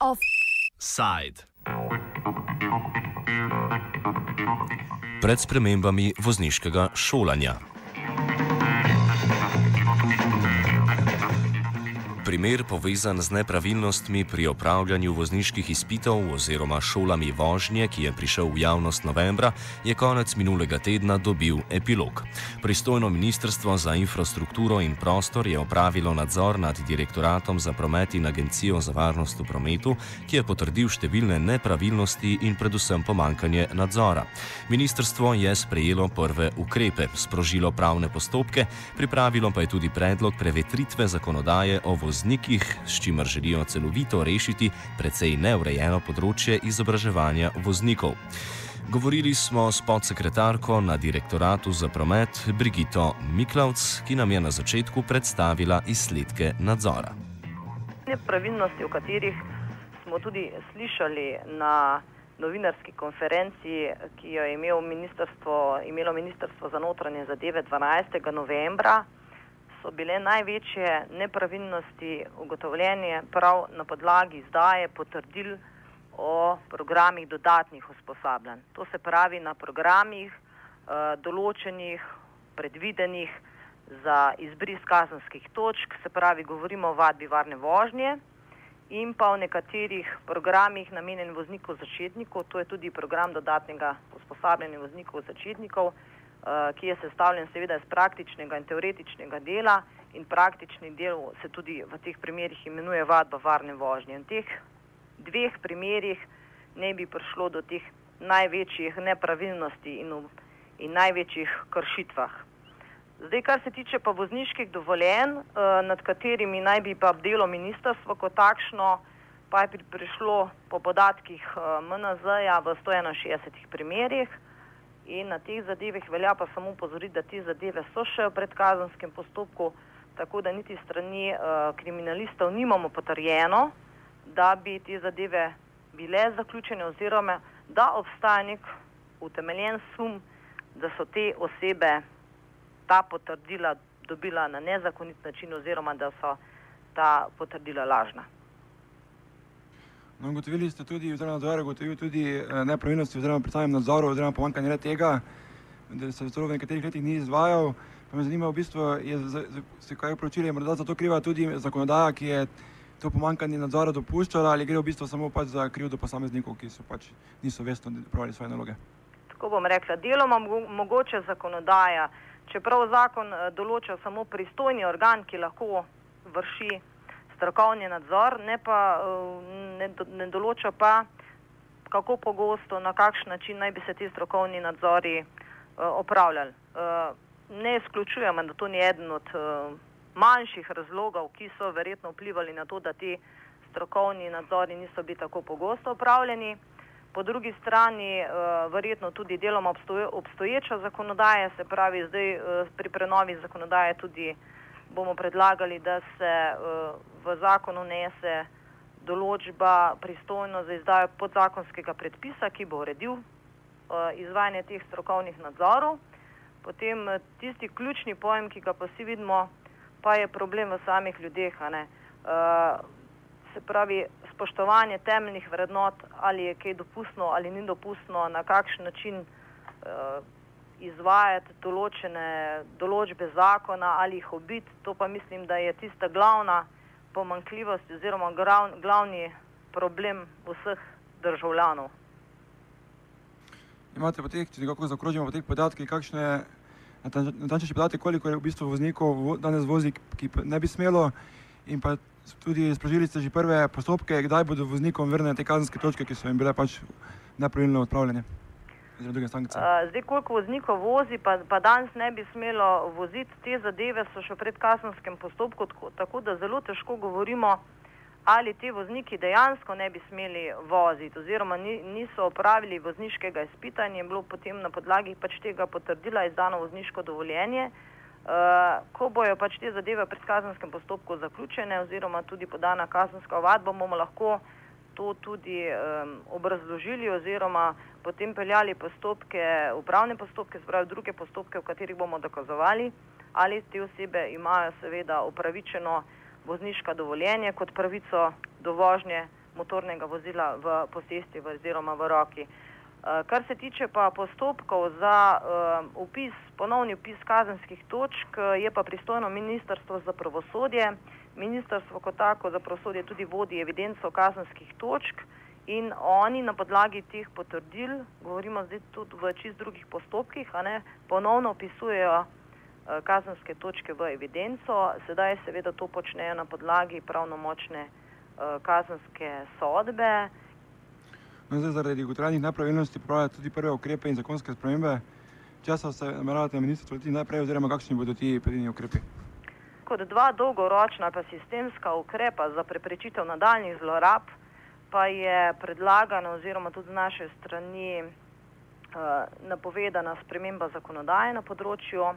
Offside. Pred spremembami vozniškega šolanja. Primer povezan z nepravilnostmi pri opravljanju vozniških izpitov oziroma šolami vožnje, ki je prišel v javnost novembra, je konec minulega tedna dobil epilog. Pristojno ministrstvo za infrastrukturo in prostor je opravilo nadzor nad direktoratom za promet in agencijo za varnost v prometu, ki je potrdil številne nepravilnosti in predvsem pomankanje nadzora. Ministrstvo je sprejelo prve ukrepe, sprožilo pravne postopke, pripravilo pa je tudi predlog prevetritve zakonodaje o vozniških voznikih, s čimer želijo celovito rešiti precej neurejeno področje izobraževanja voznikov. Govorili smo s podsekretarko na direktoratu za promet Brigito Miklavc, ki nam je na začetku predstavila izsledke nadzora. Nepravilnosti, o katerih smo tudi slišali na novinarski konferenci, ki jo je imel ministrstvo, imelo Ministrstvo za notranje zadeve 12. novembra so bile največje nepravilnosti ugotovljene prav na podlagi izdaje potrdil o programih dodatnih usposabljanj. To se pravi na programih uh, določenih, predvidenih za izbris kazenskih točk, se pravi govorimo o vadbi varne vožnje in pa o nekaterih programih namenjen voznikov začetnikov, to je tudi program dodatnega usposabljanja voznikov začetnikov, ki je sestavljen seveda iz praktičnega in teoretičnega dela in praktični del se tudi v teh primerjih imenuje vadba varne vožnje. V teh dveh primerjih ne bi prišlo do teh največjih nepravilnosti in, in največjih kršitvah. Zdaj, kar se tiče pa vozniških dovoljen, eh, nad katerimi naj bi pa bdelo ministrstvo kot takšno, pa je prišlo po podatkih eh, MNZ-ja v 161 primerjih. In na teh zadevah velja pa samo upozoriti, da te zadeve so še v predkazenskem postopku, tako da niti strani uh, kriminalistov nimamo potrjeno, da bi te zadeve bile zaključene oziroma da obstaja nek utemeljen sum, da so te osebe ta potrdila dobila na nezakonit način oziroma da so ta potrdila lažna. No, gotovili ste tudi, oziroma nadzor je gotovil tudi eh, nepravilnosti, oziroma pri samem nadzoru, oziroma pomankanje tega, da se to v nekaterih letih ni izvajal. Pa me zanima, v bistvu, je se kaj poročili, morda za to kriva tudi zakonodaja, ki je to pomankanje nadzora dopuščala, ali gre v bistvu samo pač za krivdo posameznikov, ki so pač niso vestno upravljali svoje naloge. Tako bom rekla, deloma mogoče zakonodaja, čeprav zakon eh, določa samo pristojni organ, ki lahko vrši strokovni nadzor, ne, pa, eh, ne, ne določa pa, kako pogosto, na kakšen način naj bi se ti strokovni nadzori uh, opravljali. Uh, ne izključujemo, da to ni eden od uh, manjših razlogov, ki so verjetno vplivali na to, da ti strokovni nadzori niso bili tako pogosto opravljeni. Po drugi strani, verjetno tudi deloma obstoje, obstoječa zakonodaja, se pravi, zdaj pri prenovi zakonodaje tudi bomo predlagali, da se uh, v zakon unese določba pristojno za izdajo podzakonskega predpisa, ki bo uredil uh, izvajanje teh strokovnih nadzorov. Potem uh, tisti ključni pojem, ki ga pa vsi vidimo, pa je problem v samih ljudeh. Uh, se pravi, spoštovanje temeljnih vrednot, ali je kaj dopustno ali ni dopustno, na kakšen način uh, izvajati določene določbe zakona ali jih obiti, to pa mislim, da je tista glavna pomankljivost oziroma glavni problem vseh državljanov. Imate pa teh, če nekako zakrožimo po teh podatkih, kakšne natančnejše podatke, koliko je v bistvu voznikov danes vozi, ki ne bi smelo in pa tudi sprožili ste že prve postopke, kdaj bodo voznikom vrnene te kazenske točke, ki so jim bile pač nepravilno odpravljene. Zdaj, koliko voznikov vozi, pa, pa danes ne bi smelo voziti, te zadeve so še v predkazenskem postopku, tako, tako da zelo težko govorimo, ali te vozniki dejansko ne bi smeli voziti, oziroma ni, niso opravili vozniškega izpita in je bilo potem na podlagi pač tega potrdila izdano vozniško dovoljenje. Uh, ko bojo pač te zadeve v predkazenskem postopku zaključene, oziroma tudi podana kazenska ovadba, bomo lahko to tudi um, obrazložili oziroma potem peljali postopke, upravne postopke, spravi druge postopke, v katerih bomo dokazovali, ali te osebe imajo seveda upravičeno vozniško dovoljenje kot pravico do vožnje motornega vozila v posesti oziroma v roki. Kar se tiče pa postopkov za upis, ponovni upis kazenskih točk, je pa pristojno Ministrstvo za pravosodje. Ministrstvo kot tako za pravosodje tudi vodi evidenco kazenskih točk in oni na podlagi teh potrdil, govorimo zdaj tudi v čist drugih postopkih, ne, ponovno opisujejo uh, kazenske točke v evidenco. Sedaj seveda to počnejo na podlagi pravnomočne uh, kazenske sodbe. No, zdaj, zaradi ugotovljenih nepravilnosti pravijo tudi prve ukrepe in zakonske spremembe. Časa se nameravate na ministrstvu tudi najprej, oziroma kakšni bodo ti predini ukrepi? Kot dva dolgoročna pa sistemska ukrepa za preprečitev nadaljnih zlorab, pa je predlagano oziroma tudi z naše strani uh, napovedana sprememba zakonodaje na področju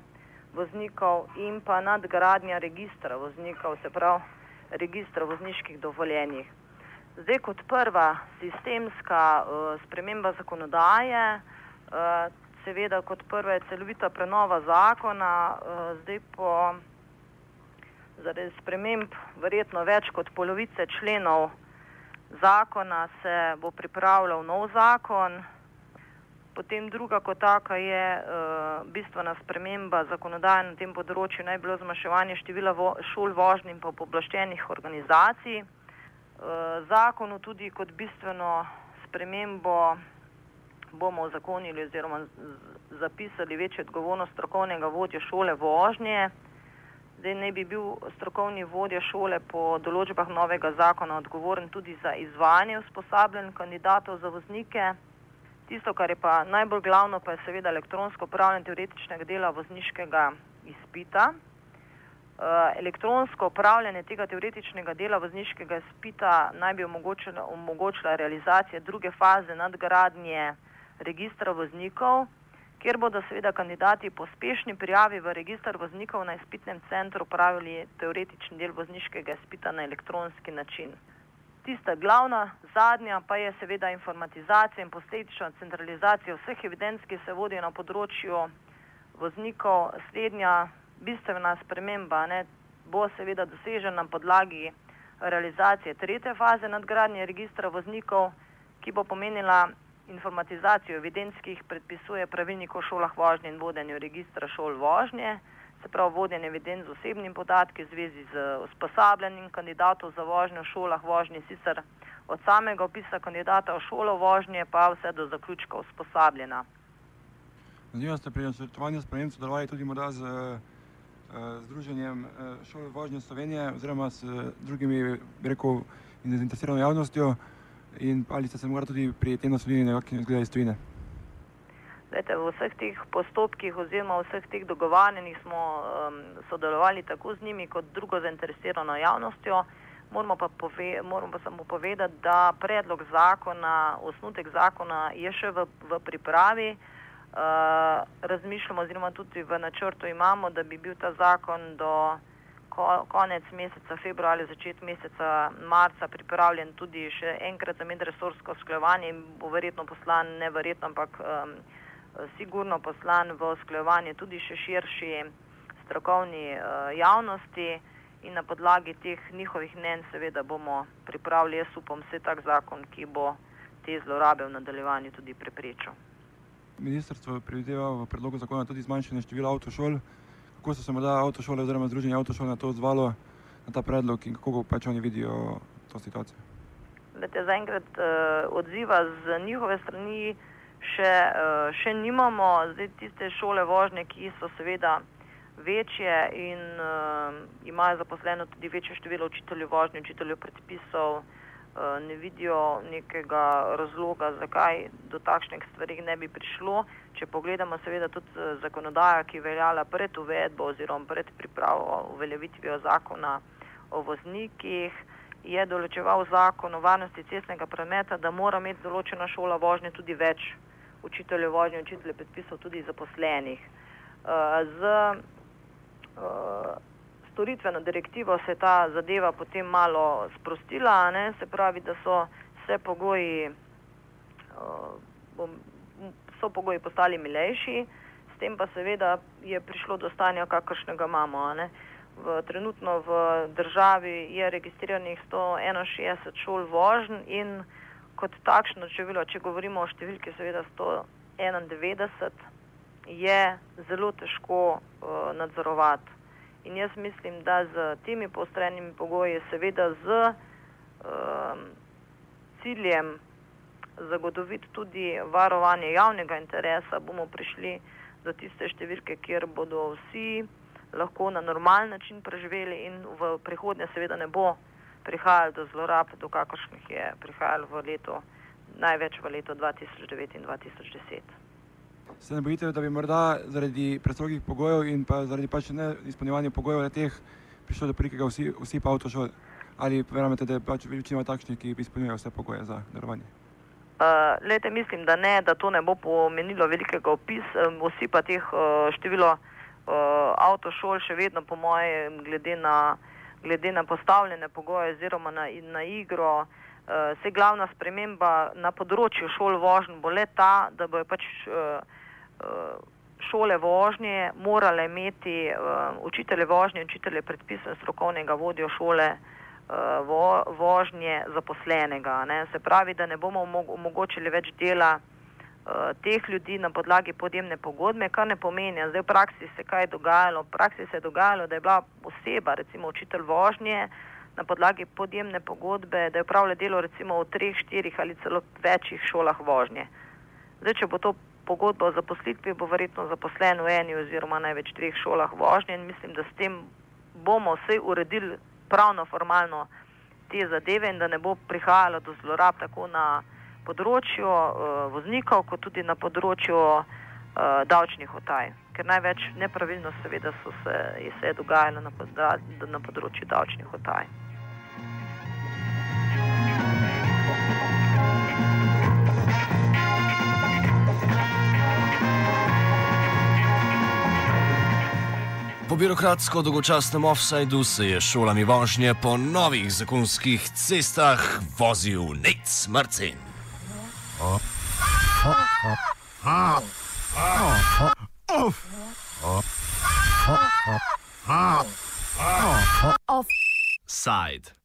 voznikov in pa nadgradnja registra voznikov, se pravi registra vozniških dovoljenjih. Zdaj, kot prva sistemska uh, sprememba zakonodaje, uh, seveda kot prva je celovita prenova zakona, uh, zdaj po zaradi sprememb verjetno več kot polovice členov zakona se bo pripravljal nov zakon. Potem druga kot taka je uh, bistvena sprememba zakonodaje na tem področju, naj bilo zmanjševanje števila vo šol vožnji in pa poblaščenih organizacij. Eh, zakonu tudi kot bistveno spremembo bomo zakonili oziroma zapisali večjo odgovornost strokovnega vodja šole vožnje. Zdaj ne bi bil strokovni vodja šole po določbah novega zakona odgovoren tudi za izvajanje usposabljen kandidatov za voznike. Tisto, kar je pa najbolj glavno, pa je seveda elektronsko upravljanje teoretičnega dela vozniškega izpita. Eh, elektronsko upravljanje tega teoretičnega dela vozniškega spita naj bi omogočila, omogočila realizacija druge faze nadgradnje registra voznikov, kjer bodo seveda kandidati po spešni prijavi v registr voznikov na izpitnem centru upravili teoretični del vozniškega spita na elektronski način. Tista glavna, zadnja pa je seveda informatizacija in posledično centralizacija vseh evidenc, ki se vodijo na področju voznikov, slednja bistvena sprememba ne, bo seveda dosežena na podlagi realizacije tretje faze nadgradnje registra voznikov, ki bo pomenila informatizacijo evidenc, ki jih predpisuje pravilnik o šolah vožnje in vodenju registra šol vožnje, se pravi vodenje evidenc z osebnim podatki v zvezi z usposabljanjem kandidatov za vožnjo v šolah vožnje, sicer od samega opisa kandidata v šolo vožnje pa vse do zaključka usposabljena. Zanima se pri nasvetovanju sprememb sodelovali tudi morda z Eh, Združenjem eh, šole vožnje Slovenije oziroma s drugimi, rekel, zainteresirano javnostjo in ali ste se morali tudi pri tem naslovili nekakšne zglede iz tujine? Lete, v vseh teh postopkih oziroma vseh teh dogovarjanjih smo um, sodelovali tako z njimi kot drugo zainteresirano javnostjo. Moramo pa, pove, moramo pa samo povedati, da predlog zakona, osnutek zakona je še v, v pripravi. Eh, razmišljamo, oziroma tudi v načrtu imamo, da bi bil ta zakon do ko, konec meseca februarja ali začet meseca marca pripravljen tudi še enkrat za medresorsko sklevanje in bo verjetno poslan, ne verjetno, ampak um, sigurno poslan v sklevanje tudi še širši strokovni uh, javnosti in na podlagi teh njihovih mnen seveda bomo pripravili, jaz upam, vse tak zakon, ki bo te zlorabe v nadaljevanju tudi preprečil. Ministrstvo predvideva v predlogu zakona tudi zmanjšanje števila avtošol. Kako so se morda avtošole oziroma združenje avtošol na to odzvalo, na ta predlog in kako pač oni vidijo to situacijo? Lete, zaenkrat uh, odziva z njihove strani še, uh, še nimamo. Zdaj tiste šole vožnje, ki so seveda večje in uh, imajo zaposleno tudi večje število učiteljev vožnje, učiteljev predpisov, uh, ne vidijo nekega razloga, zakaj do takšnih stvari ne bi prišlo. Če pogledamo seveda tudi eh, zakonodajo, ki je veljala pred uvedbo oziroma pred pripravo uveljavitvijo zakona o voznikih, je določeval zakon o varnosti cestnega prometa, da mora imeti določena šola vožnje tudi več učiteljev vožnje, učiteljev predpisov tudi zaposlenih. Eh, z, storitveno direktivo se je ta zadeva potem malo sprostila, ne? se pravi, da so se pogoji, so pogoji postali milejši, s tem pa seveda je prišlo do stanja, kakršnega imamo. V, trenutno v državi je registriranih 161 šol vožn in kot takšno število, če govorimo o številki, seveda 191, je zelo težko uh, nadzorovati. In jaz mislim, da z temi postrenimi pogoji, seveda z uh, ciljem zagotoviti tudi varovanje javnega interesa, bomo prišli do tiste številke, kjer bodo vsi lahko na normalen način preživeli in v prihodnje seveda ne bo prihajalo do zlorab, do kakršnih je prihajalo v letu, največ v letu 2009 in 2010. Se ne bojite, da bi morda zaradi prestrogih pogojev in pa zaradi pač neizpolnjevanja pogojev teh prišlo do prikega vsi, vsi pa avtošol ali verjamete, da je pač večina takšnih, ki izpolnjujejo vse pogoje za delovanje? Uh, lete, mislim, da ne, da to ne bo pomenilo velikega opisa, vsi pa teh uh, število uh, avtošol še vedno, po mojem, glede na glede na postavljene pogoje oziroma na, na igro. Uh, se glavna sprememba na področju šol vožnj bo le ta, da bojo pač uh, uh, šole vožnje morale imeti uh, učitelje vožnje, učitelje predpisov strokovnega vodjo šole uh, vo, vožnje zaposlenega. Ne? Se pravi, da ne bomo omogočili več dela uh, Eh, teh ljudi na podlagi podjemne pogodbe, kar ne pomeni, da je v praksi se kaj dogajalo. V praksi se je dogajalo, da je bila oseba, recimo učitelj vožnje, na podlagi podjemne pogodbe, da je upravljal delo recimo v treh, štirih ali celo večjih šolah vožnje. Zdaj, če bo to pogodba o zaposlitvi, bo verjetno zaposlen v eni oziroma največ dveh šolah vožnje in mislim, da s tem bomo vse uredili pravno, formalno te zadeve in da ne bo prihajalo do zlorab tako na področju uh, voznikov, kot tudi na področju uh, davčnih otaj. Ker največ nepravilnosti, seveda, se, se je dogajalo na, na področju davčnih otaj. Birokratsko dolgočasnem offsajdu se je šolami vožnje po novih zakonskih cestah vozil Nec Marcin. Offside.